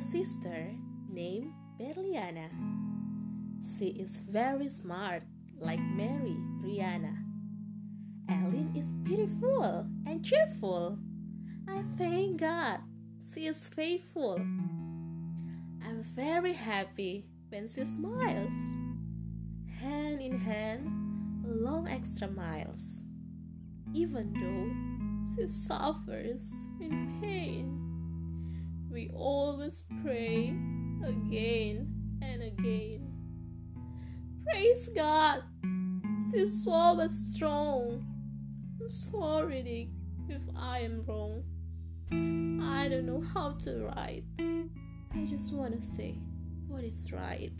sister named Berliana. She is very smart, like Mary Rihanna. Ellen is beautiful and cheerful. I thank God she is faithful. I'm very happy when she smiles. Hand in hand, long extra miles. Even though she suffers in pain, pray again and again. Praise God, she's always strong. I'm sorry, Dick, if I am wrong. I don't know how to write. I just want to say what is right.